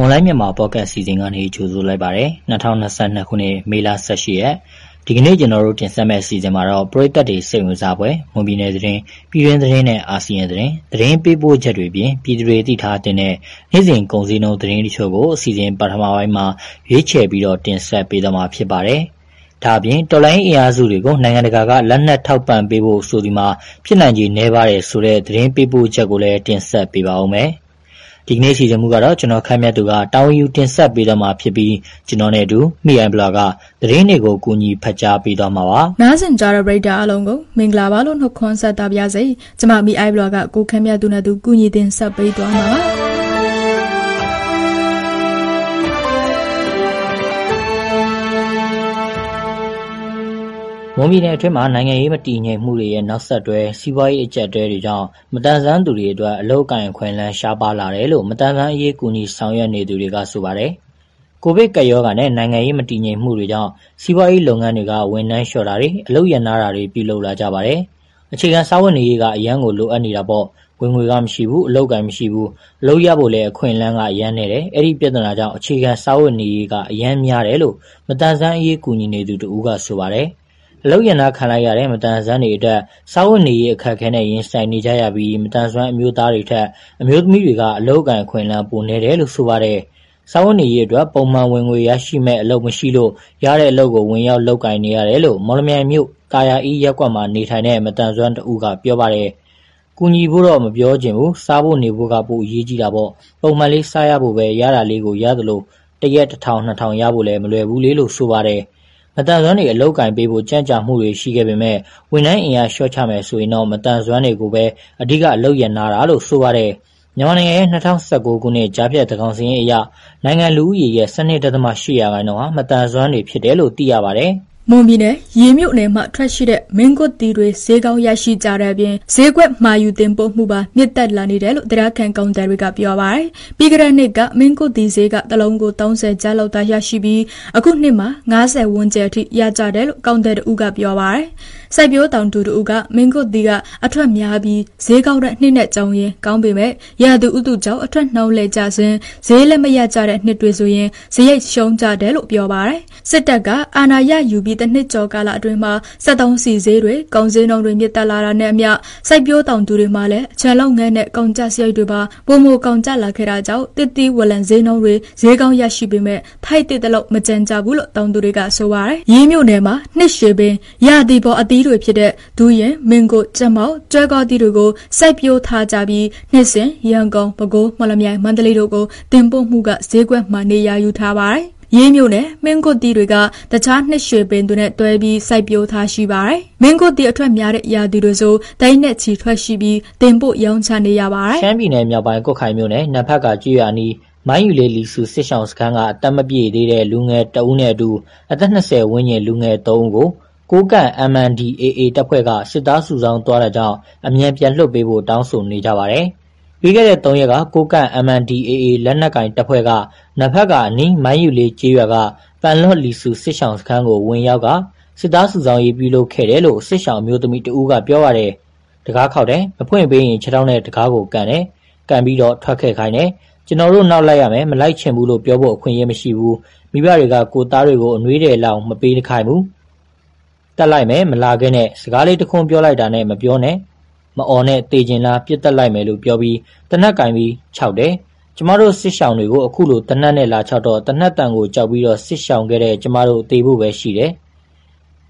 ွန်လိုင်းမြန်မာပေါ့ကတ်စီစဉ်ကနေကြိုဆိုလိုက်ပါတယ်2022ခုနှစ်မေလ18ရက်ဒီကနေ့ကျွန်တော်တို့တင်ဆက်မယ့်အစီအစဉ်မှာတော့ပရိသတ်တွေစိတ်ဝင်စားပွဲမွန်ပြည်နယ်သတင်းပြည်တွင်းသတင်းနဲ့အာဆီယံသတင်းသတင်းပေးပို့ချက်တွေပြင်ပြည်သူတွေသိထားတဲ့နေ့စဉ်ကုန်စည်နှုန်းသတင်းတချို့ကိုအစီအစဉ်ပထမပိုင်းမှာရွေးချယ်ပြီးတော့တင်ဆက်ပေးသွားမှာဖြစ်ပါတယ်ဒါအပြင်တော်လိုင်းအင်အားစုတွေကိုနိုင်ငံတကာကလက်နက်ထောက်ပံ့ပေးဖို့ဆိုဒီမှာဖြစ်နိုင်ခြေနှဲပါတယ်ဆိုတဲ့သတင်းပေးပို့ချက်ကိုလည်းတင်ဆက်ပေးပါဦးမယ်။ ဒီကနေ့စီစဉ်မှုကတော့ကျွန်တော်ခမ်းမြတ်သူကတောင်းယူတင်ဆက်ပေးတော့မှာဖြစ်ပြီးကျွန်တော်နဲ့အတူမိအိုင်ဘလော့ကသတင်းတွေကိုကူညီဖတ်ကြားပေးတော့မှာပါနားဆင်ကြတဲ့ပရိသတ်အားလုံးကိုမင်္ဂလာပါလို့နှုတ်ခွန်းဆက်တာပါစေကျွန်မမိအိုင်ဘလော့ကကိုခမ်းမြတ်သူနဲ့သူကူညီတင်ဆက်ပေးသွားမှာပါ မွန်ပြည်နယ်အတွင်းမှာ နိုင်ငံရေးမတည်ငြိမ်မှုတွေရဲ့ နောက်ဆက်တွဲ စီးပွားရေးအကျပ်အတည်းတွေကြောင့် မသန်စွမ်းသူတွေအတွက် အလုပ်အကိုင်အခွင့်အလမ်း ရှားပါးလာတယ်လို့ မသန်စွမ်းအရေး ကူညီဆောင်ရွက်နေသူတွေက ဆိုပါတယ်။ကိုဗစ်ကပ်ရောဂါနဲ့ နိုင်ငံရေး မတည်ငြိမ်မှုတွေကြောင့် စီးပွားရေးလုပ်ငန်းတွေက ဝန်ထမ်းလျှော့တာတွေ၊အလုပ်ရပ်နားတာတွေ ပြုလုပ်လာကြပါတယ်။အခြေခံစားဝတ်နေရေးက အရမ်းကို လိုအပ်နေတာပေါ့။ဝင်ငွေကမရှိဘူး၊အလုပ်အကိုင်မရှိဘူး၊အလုပ်ရဖို့လည်း အခွင့်အလမ်းက အရမ်းနည်းတယ်။အဲဒီပြဿနာကြောင့် အခြေခံစားဝတ်နေရေးက အရမ်းများတယ်လို့ မသန်စွမ်းအရေး ကူညီနေသူတဦးက ဆိုပါတယ်အ လုပ်ရပ်နားခံလိုက်ရတဲ့မသန်စွမ်းတွေအတွက်စားဝတ်နေရေးအခက်အခဲနဲ့ရင်ဆိုင်နေကြရပြီးမသန်စွမ်းအမျိုးသားတွေထက်အမျိုးသမီးတွေကအလုပ်အကိုင်အခွင့်အလမ်းပိုနည်းတယ်လို့ဆိုပါတယ်။စားဝတ်နေရေးအတွက်ပုံမှန်ဝင်ငွေရရှိမယ့်အလုပ်မရှိလို့ရတဲ့အလုပ်ကိုဝင်ရောက်လုပ်ကိုင်နေရတယ်လို့မော်လမြိုင်မြို့သာယာအေးရပ်ကွက်မှာနေထိုင်တဲ့မသန်စွမ်းတဦးကပြောပါတယ်။ကူညီဖို့တော့မပြောချင်ဘူး။စားဖို့နေဖို့ကပိုအရေးကြီးတာပေါ့။ပုံမှန်လေးစားရဖို့ပဲရတာလေးကိုရသလိုတရက်၁,၀၀၀၊၂,၀၀၀ရဖို့လည်းမလွယ်ဘူးလေလို့ဆိုပါတယ် မသန်စွမ်းတွေအလုပ်အကိုင်ပေးဖို့ကြန့်ကြာမှုတွေရှိခဲ့ပေမဲ့ဝန်ထမ်းအင်အားလျှော့ချမယ်ဆိုရင်တော့မသန်စွမ်းတွေကိုပဲအဓိကအလုပ်ရပ်နားတာလို့ဆိုပါတယ်။မြန်မာနိုင်ငံရဲ့၂၀၁၉ခုနှစ်ကြားဖြတ်သန်းခေါင်စာရင်းအရနိုင်ငံလူဦးရေရဲ့၁၂.၈ရာခိုင်နှုန်းဟာမသန်စွမ်းတွေဖြစ်တယ်လို့သိရပါတယ်။ မွန်ပြည်နယ်ရေမြို့နယ်မှထွက်ရှိတဲ့မင်းကွတ်တီတွေဈေးကောင်းရရှိကြတဲ့အပြင်ဈေးကွက်မှာယူတင်ပို့မှုပါမြင့်တက်လာနေတယ်လို့တရားခံကောင်တယ်တွေကပြောပါတယ်။ပြီးကြတဲ့နှစ်ကမင်းကွတ်တီဈေးကတလုံးကို30ကျပ်လောက်သာရရှိပြီးအခုနှစ်မှာ90ဝန်းကျင်အထိရကြတယ်လို့ကောင်တယ်တူကပြောပါတယ်။ စိုက်ပျိုးတောင်သူတူကမင်းကွတ်တီကအထွက်များပြီးဈေးကောက်တဲ့နှစ်နဲ့ကြောင်းရင်ကောင်းပေမဲ့ရာသူဥတုကြောင့်အထွက်နှောင်းလဲကြစဉ်ဈေးလည်းမရကြတဲ့နှစ်တွေဆိုရင်ဈေးရိတ်ရှုံးကြတယ်လို့ပြောပါတယ်။စစ်တပ်ကအာဏာရယူပြီးတစ်နှစ်ကျော်ကာလအတွင်းမှာ73စီဈေးတွေကုန်စည်နှုန်းတွေမြင့်တက်လာတာနဲ့အမျှစိုက်ပျိုးတောင်သူတွေမှာလည်းအချမ်းလောက်ငန်းနဲ့ကုန်ကြစရိတ်တွေပါပုံမကုန်ကြလာခဲ့တာကြောင့်တစ်တီဝလံဈေးနှုန်းတွေဈေးကောင်းရရှိပေမဲ့ထိုက်တဲ့တလို့မကြမ်းကြဘူးလို့တောင်သူတွေကဆိုပါတယ်။ရင်းမြို့နယ်မှာနှစ်ရှည်ပင်ရာသီပေါ်အသီးတွေဖြစ်တဲ့ဒူးရင်မင်းကိုကြက်မောက်ကျွဲကောသီးတွေကိုစိုက်ပျိုးထားကြပြီးနှစ်စဉ်ရန်ကုန်ပဲခူးမော်လမြိုင်မန္တလေးတို့ကိုတင်ပို့မှုကဈေးကွက်မှနေရာယူထားပါတယ်။ရေးမျိုးနဲ့မင်းကွတ်တီတွေကတခြားနှစ်ရွှေပင်တွေနဲ့တွဲပြီးစိုက်ပျိုးထားရှိပါတယ်။မင်းကွတ်တီအထွက်များတဲ့ရာသီတွေဆိုတိုင်းနဲ့ချီထွက်ရှိပြီးတင်ပို့ရောင်းချနေရပါတယ်။ရှမ်းပြည်နယ်မြောက်ပိုင်းကွတ်ခိုင်မြို့နယ်နံဖတ်ကကျွရနီမိုင်းယူလေးလီစုစစ်ဆောင်စခန်းကအသက်မပြည့်သေးတဲ့လူငယ်တဦးနဲ့အတူအသက်20ဝန်းကျင်လူငယ်3ဦးကို ကိုးကန့် MNDAA တပ်ဖွဲ့က စစ်သားစုဆောင်းသွားတာကြောင့် အမြန်ပြန်လွှတ်ပေးဖို့ တောင်းဆိုနေကြပါတယ်။ပြီးခဲ့တဲ့ ၃ ရက်က ကိုးကန့် MNDAA လက်နက်ကိုင်တပ်ဖွဲ့ကနဖက်ကအနီး မိုင်းယူလေးကျေးရွာက ပန်လော့လီဆူ စစ်ရှောင်စခန်းကို ဝင်ရောက်ကာ စစ်သားစုဆောင်းရေး ပြုလုပ်ခဲ့တယ်လို့ စစ်ရှောင်အမျိုးသမီးတဦးက ပြောပါတယ်။တံခါးခေါက်တယ်။မဖွင့်ပေးရင် ခြေထောက်နဲ့ တံခါးကိုကန်တယ်။ကန်ပြီးတော့ ထွက်ခဲ့ခိုင်းတယ်။ကျနော်တို့ နောက်လိုက်ရမယ်။မလိုက်ချင်ဘူးလို့ ပြောဖို့ အခွင့်အရေးမရှိဘူး။မိဘတွေက ကိုယ့်သားတွေကို အနွေးထည်လောက် မပေးခိုင်းဘူး တက်လိုက်မယ်မလာခဲ့နဲ့စကားလေးတခွန်းပြောလိုက်တာနဲ့မပြောနဲ့မအော်နဲ့တေကျင်လားပြစ်တက်လိုက်မယ်လို့ပြောပြီးတနက်ကင်ပြီးခြောက်တယ်ကျမတို့စစ်ဆောင်တွေကိုအခုလိုတနက်နဲ့လာချောက်တော့တနက်တန်ကိုကြောက်ပြီးတော့စစ်ဆောင်ခဲ့တဲ့ကျမတို့တေဖို့ပဲရှိတယ်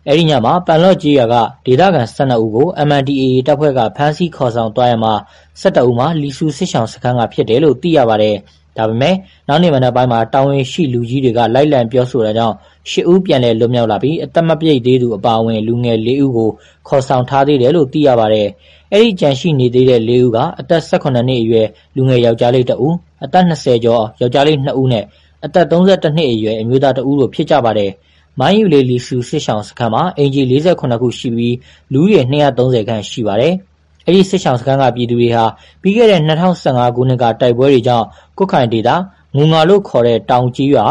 အဲ့ဒီညမှာပန်လော့ကြီးရွာကဒေသခံ12ဦးကို MNDAA တပ်ဖွဲ့ကဖမ်းဆီးခေါ်ဆောင်သွားရမှာ17ဦးမှာလီဆူစစ်ဆောင်စခန်းကဖြစ်တယ်လို့သိရပါတယ်။ ဒါပေမဲ့နောက်နေ့မနက်ပိုင်းမှာတာဝန်ရှိလူကြီးတွေကလိုက်လံပြောဆိုတာကြောင့်၈ဦးပြန်လည်လွတ်မြောက်လာပြီးအသက်မပြည့်သေးသူအပါအဝင်လူငယ်၄ဦးကိုခေါ်ဆောင်ထားသေးတယ်လို့သိရပါတယ်။အဲဒီကြံရှိနေသေးတဲ့၄ဦးကအသက်၁၇နှစ်အရွယ်လူငယ်ယောက်ျားလေးတဦး၊အသက်၂၀ကျော်ယောက်ျားလေး၂ဦးနဲ့အသက်၃၁နှစ်အရွယ်အမျိုးသားတဦးတို့ဖြစ်ကြပါတယ်။မိုင်းယူလေးလီဆူစစ်ရှောင်စခန်းမှာအိမ်ခြေ၄၇ခုရှိပြီးလူဦးရေ၂၃၀ခန့်ရှိပါတယ်။ အဲဒီစစ်ရှောင်စခန်းကပြည်သူတွေဟာ ပြီးခဲ့တဲ့ ၂၀၁၅ ခုနှစ်က တိုက်ပွဲတွေကြောင့် ကွတ်ခိုင်ဒေသ ငူငါလို့ခေါ်တဲ့ တောင်ကျေးရွာ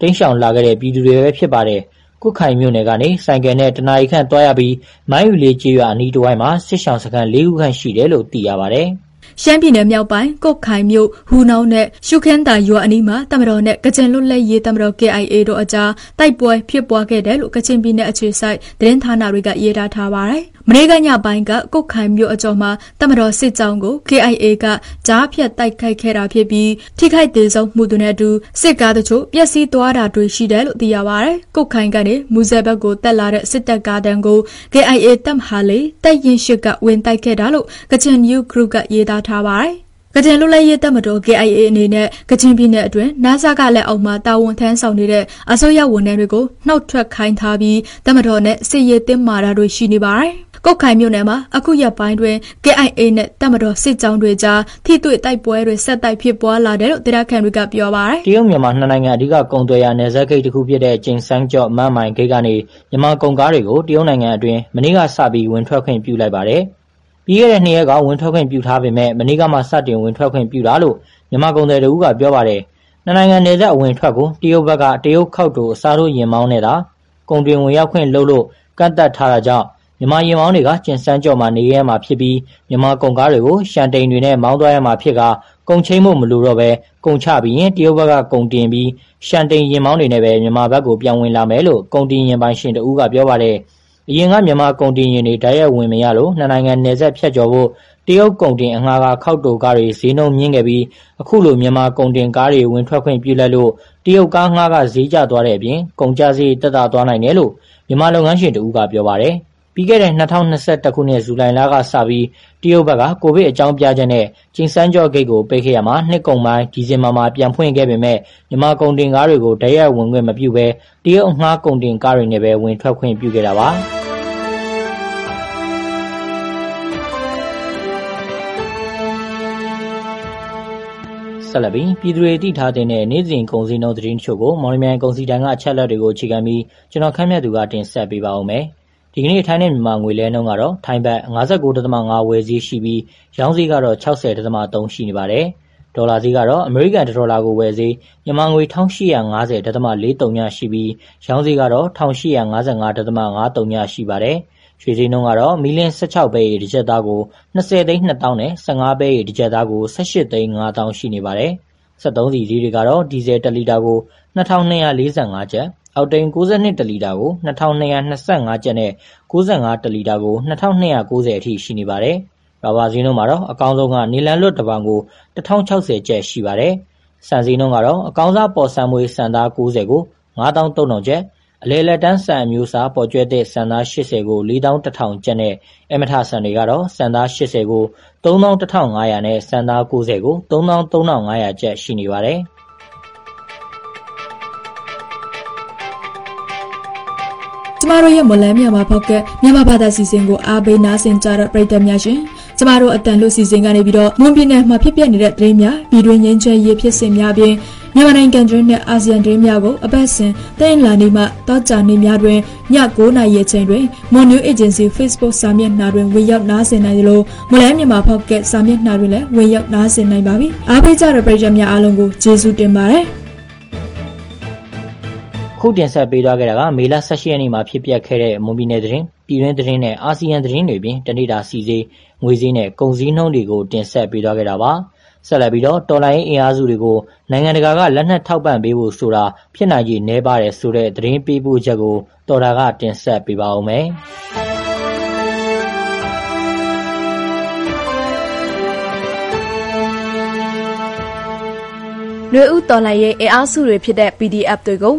တိမ်းရှောင်လာခဲ့တဲ့ ပြည်သူတွေပဲ ဖြစ်ပါတယ်။ကွတ်ခိုင်မြို့နယ်ကနေ ဆိုင်ကယ်နဲ့ တနာရီခန့်သွားရပြီး မိုင်းယူလေးကျေးရွာ အနီးတဝိုက်မှာ စစ်ရှောင်စခန်း ၄ ခုခန့် ရှိတယ်လို့ သိရပါတယ်။ ရှမ်းပြည်နယ်မြောက်ပိုင်းကုတ်ခိုင်မြို့ဟူနောင်းနဲ့ရှုခင်းတာရွာအနီးမှာတမတော်နဲ့ကကြင်လွတ်လပ်ရေးတမတော် KIA တို့အကြားတိုက်ပွဲဖြစ်ပွားခဲ့တယ်လို့ကချင်ပြည်နယ်အခြေစိုက်သတင်းဌာနတွေကရေးသားထားပါတယ်။မနေ့ကညပိုင်းကကုတ်ခိုင်မြို့အကျော်မှာတမတော်စစ်ကြောင်းကို KIA ကကြားဖြတ်တိုက်ခိုက်ခဲ့တာဖြစ်ပြီးထိခိုက်သေးဆုံးမှုတွေနဲ့အတူစစ်ကားတချို့ပျက်စီးသွားတာတွေရှိတယ်လို့သိရပါတယ်။ကုတ်ခိုင်ကနေမူဇယ်ဘက်ကိုတက်လာတဲ့စစ်တပ်ကားတန်းကို KIA တပ်မဟာလေးတပ်ရင်ရှိကဝင်တိုက်ခဲ့တာလို့ကချင် New Group ကရေးသားထားပါတယ်။ကချင်လူလဲရေးတပ်မတော် KIA အနေနဲ့ကချင်ပြည်နယ်အတွင်းနာဆာကလက်အောက်မှာတာဝန်ထမ်းဆောင်နေတဲ့အစိုးရဝန်ထမ်းတွေကိုနှုတ်ထွက်ခိုင်းထားပြီးတပ်မတော်နဲ့စစ်ရေးတင်းမာတာတွေရှိနေပါတယ်။ကုတ်ခိုင်မြို့နယ်မှာအခုရက်ပိုင်းတွင် KIA နဲ့တပ်မတော်စစ်ကြောင်းတွေကြားထိတွေ့တိုက်ပွဲတွေဆက်တိုက်ဖြစ်ပွားလာတယ်လို့ဒေသခံတွေကပြောပါတယ်။တရုတ်မြန်မာနှစ်နိုင်ငံအဓိကကုန်သွယ်ရာနယ်စပ်ဂိတ်တစ်ခုဖြစ်တဲ့ကျင်းစန်းကျော့မန်မိုင်ဂိတ်ကနေမြန်မာကုန်ကားတွေကိုတရုတ်နိုင်ငံအတွင်းမနေ့ကစပြီးဝင်ထွက်ခွင့်ပြုလိုက်ပါတယ်။ ပြီးခဲ့တဲ့နှစ်ရက်ကဝင်ထွက်ခွင့်ပြုထားပေမဲ့မနေ့ကမှစတင်ဝင်ထွက်ခွင့်ပြုတာလို့မြန်မာကုန်သည်တို့ကပြောပါတယ်။နှစ်နိုင်ငံနယ်စပ်အဝင်ထွက်ကိုတရုတ်ဘက်ကတရုတ်ခောက်တို့အစားထိုးရင်မောင်းနေတာကုန်တွင်ဝင်ရောက်ခွင့်လုပ်လို့ကန့်သက်ထားတာကြောင့်မြန်မာယာဉ်မောင်းတွေကကျင်စန်းကျော့မှာနေခဲ့ရမှာဖြစ်ပြီးမြန်မာကုန်ကားတွေကိုရှန်တိန်တွေနဲ့မောင်းသွားရမှာဖြစ်ကာကုန်ချိန်းဖို့မလိုတော့ဘဲကုန်ချပြီးရင်တရုတ်ဘက်ကကုန်တင်ပြီးရှန်တိန်ယာဉ်မောင်းတွေနဲ့ပဲမြန်မာဘက်ကိုပြန်ဝင်လာမယ်လို့ကုန်တင်ယာဉ်ပိုင်ရှင်တဦးကပြောပါတယ်။ အရင်ကမြန်မာကုန်တင်ယာဉ်တွေ တိုက်ရိုက်ဝင်မရလို့ နှစ်နိုင်ငံနယ်စပ်ဖြတ်ကျော်ဖို့ တရုတ်ကုန်တင်အငှားကခောက်တိုကားတွေ ဈေးနှုန်းမြင့်ခဲ့ပြီး အခုလို မြန်မာကုန်တင်ကားတွေ ဝင်ထွက်ခွင့်ပြုလိုက်လို့ တရုတ်ကားငှားကဈေးကျသွားတဲ့အပြင် ကုန်ကျစရိတ် သက်သာသွားနိုင်တယ်လို့ မြန်မာလုပ်ငန်းရှင်တဦးက ပြောပါတယ်။ ပြီးခဲ့တဲ့၂၀၂၁ခုနှစ်ဇူလိုင်လကစပြီးတရုတ်ဘက်ကကိုဗစ်အကြောင်းပြချက်နဲ့ကျင်စန်းကျော့ဂိတ်ကိုပိတ်ခဲ့ရာမှာနှစ်ကုန်ပိုင်းဒီဇင်ဘာမှာပြန်ဖွင့်ခဲ့ပေမဲ့မြန်မာကုန်တင်ကားတွေကိုတိုက်ရိုက်ဝင်ခွင့်မပြုဘဲတရုတ်အငှားကုန်တင်ကားတွေနဲ့ပဲဝင်ထွက်ခွင့်ပြုခဲ့တာပါ။ဆက်လက်ပြီးပြည်သူတွေသိထားတဲ့နေ့စဉ်ကုန်စည်နှုန်းသတင်းတချို့ကိုမော်လမြိုင်ကုန်စည်ဒိုင်ကအချက်အလက်တွေကိုအခြေခံပြီးကျွန်တော်ခမ်းမြတ်သူကတင်ဆက်ပေးပါဦးမယ်။ ဒီကနေ့ ထိုင်းနဲ့မြန်မာငွေလဲနှုန်းကတော့ ထိုင်းဘတ်59.5ဝယ်ဈေးရှိပြီး ရောင်းဈေးကတော့60.3ရှိနေပါတယ်။ဒေါ်လာဈေးကတော့ အမေရိကန်ဒေါ်လာကို ဝယ်ဈေး မြန်မာငွေ1850.43ညရှိပြီး ရောင်းဈေးကတော့1855.53ညရှိပါတယ်။ရွှေဈေးနှုန်းကတော့ မီလင်း16ပဲရေတစ်ကျပ်သားကို20သိန်း2000နဲ့15ပဲရေတစ်ကျပ်သားကို18သိန်း5000ရှိနေပါတယ်။73စီဈေးတွေကတော့ ဒီဇယ်1လီတာကို2245ကျပ် အောက်တိန် 92 တလီတာကို 2225 ကျပ်နဲ့ 95 တလီတာကို 2290 အထိ ရှိနေပါတယ်။ရာဘာဈေးနှုန်းမှာတော့ အကောင်းဆုံးကနေလန်လွတ် တပေါင်ကို1060ကျပ်ရှိပါတယ်။စံဈေးနှုန်းကတော့ အကောင်းစား ပေါ်ဆံမွေးစံသား90ကို9300ကျပ် အလဲလက်တန်း ဆန်အမျိုးအစား ပေါ်ကျွဲတဲ့ဆန်သား80ကို4100ကျပ်နဲ့အမထဆန်တွေကတော့ ဆန်သား80ကို31,500နဲ့ ဆန်သား90ကို33,500ကျပ်ရှိနေပါတယ်။ မတို့ရဲ့မလန်းမြန်မာဖောက်ကမြန်မာဘာသာစီစဉ်ကိုအားပေးနားဆင်ကြတဲ့ပရိသတ်များရှင်ကျမတို့အတန်လို့စီစဉ်ကနေပြီးတော့မွန်ပြည်နယ်မှာဖြစ်ပျက်နေတဲ့သတင်းများပြည်တွင်းငင်းချဲရေးဖြစ်စဉ်များပြင်မြန်မာနိုင်ငံတွင်းနဲ့အာဆီယံတွင်းများကိုအပတ်စဉ်တင်လာနေမှတောကြနေများတွင်ည9:00နာရီအချိန်တွင် Mon New Agency Facebook စာမျက်နှာတွင်ဝင်ရောက်နားဆင်နိုင်သလိုမလန်းမြန်မာဖောက်ကစာမျက်နှာတွင်လည်းဝင်ရောက်နားဆင်နိုင်ပါပြီအားပေးကြတဲ့ပရိသတ်များအားလုံးကိုကျေးဇူးတင်ပါတယ် ခုတင်ဆက်ပေးသွားခဲ့တာကမေလ၁၈ရက်နေ့မှာဖြစ်ပျက်ခဲ့တဲ့မွန်ပြည်နယ်သတင်း၊ပြည်တွင်းသတင်းနဲ့အာဆီယံသတင်းတွေအပြင်တနေ့တာဆီဈေး၊ငွေဈေးနဲ့ကုန်ဈေးနှုန်းတွေကိုတင်ဆက်ပေးသွားခဲ့တာပါ။ဆက်လက်ပြီးတော်လှန်ရေးအင်အားစုတွေကိုနိုင်ငံတကာကလက်နက်ထောက်ပံ့ပေးဖို့ဆိုတာဖြစ်နိုင်ခြေနည်းပါးတယ်ဆိုတဲ့သတင်းပေးပို့ချက်ကိုတော်တာကတင်ဆက်ပေးပါဦးမယ်။နွေဦးတော်လှန်ရေးအင်အားစုတွေဖြစ်တဲ့ PDF တွေကို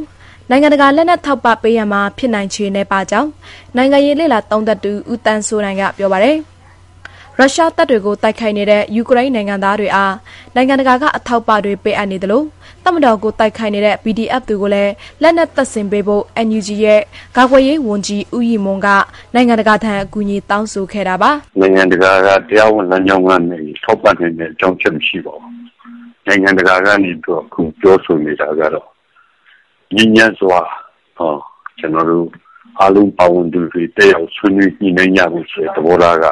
နိုင်ငံတကာလက်နက်ထောက်ပံ့ပေးရမှာဖြစ်နိုင်ခြေနဲ့ပါကြောင်းနိုင်ငံရေးလေလာသုံးသက်သူဦးတန်းစိုးနိုင်ကပြောပါတယ်။ရုရှားတပ်တွေကိုတိုက်ခိုက်နေတဲ့ယူကရိန်းနိုင်ငံသားတွေအားနိုင်ငံတကာကအထောက်ပံ့တွေပေးအပ်နေတယ်လို့တမတော်ကိုတိုက်ခိုက်နေတဲ့ PDF တွေကိုလည်းလက်နက်တပ်ဆင်ပေးဖို့ NUG ရဲ့ကာကွယ်ရေးဝန်ကြီးဦးရီမွန်ကနိုင်ငံတကာထံအကူအညီတောင်းဆိုခဲ့တာပါ။နိုင်ငံတကာကတရားဝင်လမ်းကြောင်းကနေထောက်ပံ့နေတဲ့အကြောင်းချက်မရှိပါဘူး။နိုင်ငံတကာကနေတော့အခုပြောဆိုနေတာကတော့ ငြိမ်းချမ်းစွာကျနော်တို့အားလုံးပါဝင်သူတွေတက်ရောက်ဆွေးနွေးညှိနှိုင်းကြဖို့ဆိုတဲ့သဘောထားက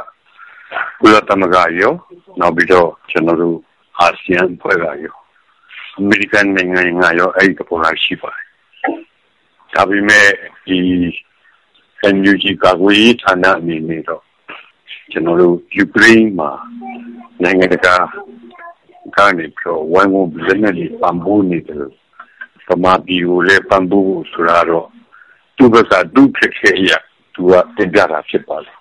ကုလသမဂ္ဂရောနောက်ပြီးတော့ကျနော်တို့အာဆီယံအဖွဲ့ကရောအမေရိကန်နိုင်ငံကရောအဲ့ဒီသဘောထားရှိပါတယ်။ဒါပေမဲ့ဒီ NUG ကာကွယ်ရေးဌာနအနေနဲ့တော့ကျနော်တို့ယူကရိန်းမှာနိုင်ငံတကာကနေပြီးတော့ဝိုင်းဝန်းလက်နဲ့ပံ့ပိုးနေတယ် ဗမာပြည်ကိုလည်းပံ့ပိုးဖို့ဆိုတာတော့သူ့ဘက်ကဒုက္ခခဲရသူကတင်ပြတာဖြစ်ပါလေ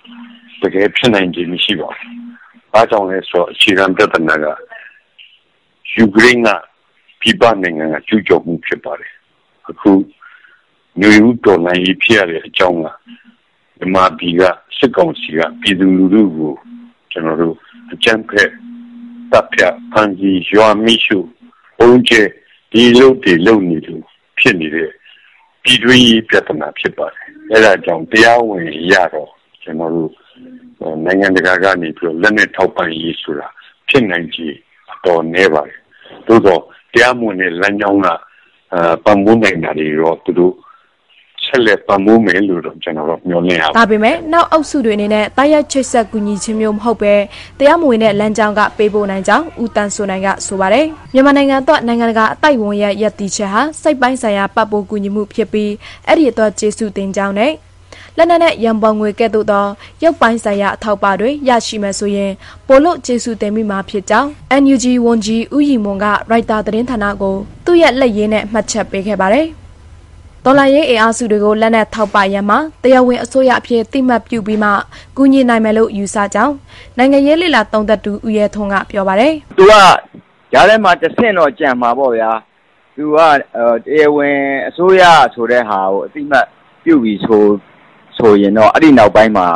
တကယ်ဖြစ်နိုင်ခြင်းမရှိပါဘူး။အားကြောင့်လဲဆိုအခြေခံပြဿနာကယူကရိန်းကပြည်ပနိုင်ငံကကျူးကျော်မှုဖြစ်ပါတယ်။အခုမျိုးဦးတော်နိုင်ဖြစ်ရတဲ့အကြောင်းကဒီမှာပြည်ကစစ်ကောင်စီကပြည်သူလူထုကိုကျွန်တော်တို့အကြမ်းဖက်တပ်ဖြတ်ဖန်စီရွာမိရှုဘုံကျဲ ဒီလုတ်တွေလုံနေလို့ဖြစ်နေတဲ့ပြည်တွင်းပြဿနာဖြစ်ပါတယ်အဲဒါကြောင့်တရားဝင်ရတော့ကျွန်တော်တို့နိုင်ငံတကာကနေပြီးလက်နဲ့ထောက်ပံ့ရေးဆိုတာဖြစ်နိုင်ကြတော့နေပါတယ်သို့တော့တရားမဝင်တဲ့လမ်းကြောင်းကပံ့ပိုးနိုင်တာတွေတော့သူတို့ ဆက်လက်ပံ့ပိုးမယ်လို့တော့ကျွန်တော်တို့မျှော်လင့်ရပါဒါပေမဲ့နောက်အုပ်စုတွေအနေနဲ့တာရက်ချိတ်ဆက်ကူညီခြင်းမျိုးမဟုတ်ပဲတရားမဝင်တဲ့လမ်းကြောင်းကပေးပို့နိုင်ကြောင်းဦးတန်းဆိုနိုင်ကဆိုပါတယ်မြန်မာနိုင်ငံတော့နိုင်ငံတကာအတိုက်ဝန်ရဲ့ရည်တည်ချက်ဟာစိတ်ပိုင်းဆိုင်ရာပတ်ပိုးကူညီမှုဖြစ်ပြီးအဲ့ဒီအတွက်ကျေးဇူးတင်ကြောင်းနဲ့လက်နက်နဲ့ရံပုံငွေကဲ့သို့သောရုပ်ပိုင်းဆိုင်ရာအထောက်ပံ့တွေရရှိမယ်ဆိုရင်ပိုလို့ကျေးဇူးတင်မိမှာဖြစ်ကြောင်း NUG ဝန်ကြီးဦးရီမွန်ကရိုက်တာသတင်းဌာနကိုသူ့ရဲ့လက်ရင်းနဲ့မှတ်ချက်ပေးခဲ့ပါတယ်။ ဒေါ်လာရေးအင်အားစုတွေကိုလက်နက်ထောက်ပံ့ရမှာတရားဝင်အစိုးရအဖြစ်တိမှတ်ပြုပြီးမှကူညီနိုင်မယ်လို့ယူဆကြောင်းနိုင်ငံရေးလေလာတုံးသက်သူဦးရဲထွန်းကပြောပါတယ်။"သူကရားထဲမှာတဆင့်တော့ကြံမှာပေါ့ဗျာ။သူကတရားဝင်အစိုးရဆိုတဲ့ဟာကိုအတိမတ်ပြုပြီးဆိုဆိုရင်တော့အဲ့ဒီနောက်ပိုင်းမှာ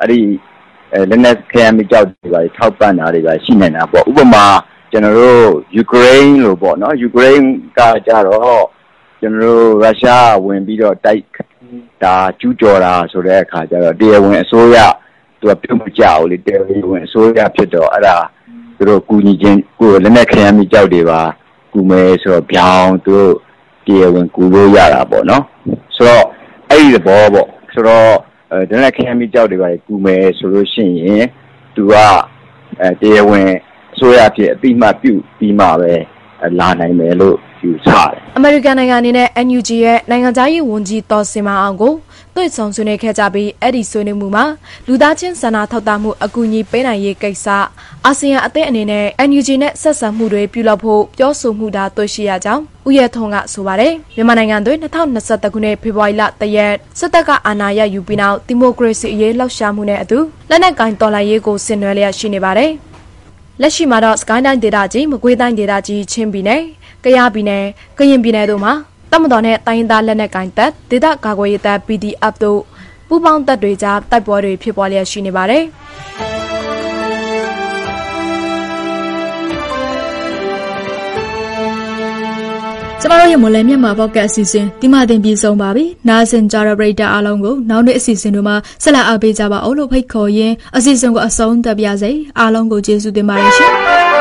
အဲ့ဒီလက်နက်ခဲယမ်းမကြောက်တွေပါထောက်ပံ့တာတွေပါရှိနေတာပေါ့ဥပမာကျွန်တော်တို့ယူကရိန်းလို့ပေါ့နော်ယူကရိန်းကကြတော့ ကျွန်တော်တို့ရုရှားဝင်ပြီးတော့တိုက်တာကျူးကျော်တာဆိုတဲ့အခါကျတော့တရားဝင်အစိုးရသူကပြုတ်မကြဘူးလေတရားဝင်အစိုးရဖြစ်တော့အဲ့ဒါသူတို့ကူညီခြင်းကိုလက်နက်ခဲယမ်းမိကြောက်တွေပါကူမယ်ဆိုတော့ပြောင်းသူတို့တရားဝင်ကူလို့ရတာပေါ့နော်ဆိုတော့အဲ့ဒီဘောပေါ့ဆိုတော့အဲလက်နက်ခဲယမ်းမိကြောက်တွေပါကူမယ်ဆိုလို့ရှိရင်သူကအဲတရားဝင်အစိုးရဖြစ်အတိမတ်ပြုပြီးမှပဲ လာနိုင်မယ်လို့ယူဆတယ်အမေရိကန်နိုင်ငံအနေနဲ့ NUG ရဲ့နိုင်ငံသားရေးဝန်ကြီးတော်စင်မအောင်ကိုတွေ့ဆုံဆွေးနွေးခဲ့ကြပြီးအဲ့ဒီဆွေးနွေးမှုမှာလူသားချင်းစာနာထောက်ထားမှုအကူအညီပေးနိုင်ရေးကိစ္စအာဆီယံအသင်းအနေနဲ့ NUG နဲ့ဆက်ဆံမှုတွေပြုလုပ်ဖို့ပြောဆိုမှုတာတွေ့ရှိရကြောင်းဦးရထုံကဆိုပါတယ်မြန်မာနိုင်ငံတွင်2023ခုနှစ်ဖေဖော်ဝါရီလတရက်စစ်တပ်ကအာဏာရယူပြီးနောက်ဒီမိုကရေစီအရေးလှောက်ရှားမှုနဲ့အတူလက်နက်ကင်တော်လှန်ရေးကိုဆင်နွှဲလျက်ရှိနေပါတယ် လက်ရှိမှာတော့စကိုင်းတိုင်းဒေသကြီးမကွေးတိုင်းဒေသကြီးချင်းပြည်နယ်ကယားပြည်နယ်ကရင်ပြည်နယ်တို့မှာတမတော်နဲ့တိုင်းရင်းသားလက်နက်ကိုင်တပ်ဒေသကာကွယ်ရေးတပ် PDF တို့ပူးပေါင်းတပ်တွေကြားတိုက်ပွဲတွေဖြစ်ပေါ်လျက်ရှိနေပါတယ်။ ကျမတို့ရဲ့မလဲမြတ်မှာပေါ့ကတ်အစီအစဉ်ဒီမှတင်ပြီးဆုံးပါပြီ။နားဆင်ကြရပရိသတ်အားလုံးကိုနောက်နေ့အစီအစဉ်တို့မှာဆက်လက်အားပေးကြပါအောင်လို့ဖိတ်ခေါ်ရင်းအစီအစဉ်ကိုအဆုံးသတ်ပါရစေ။အားလုံးကိုကျေးဇူးတင်ပါတယ်ရှင်။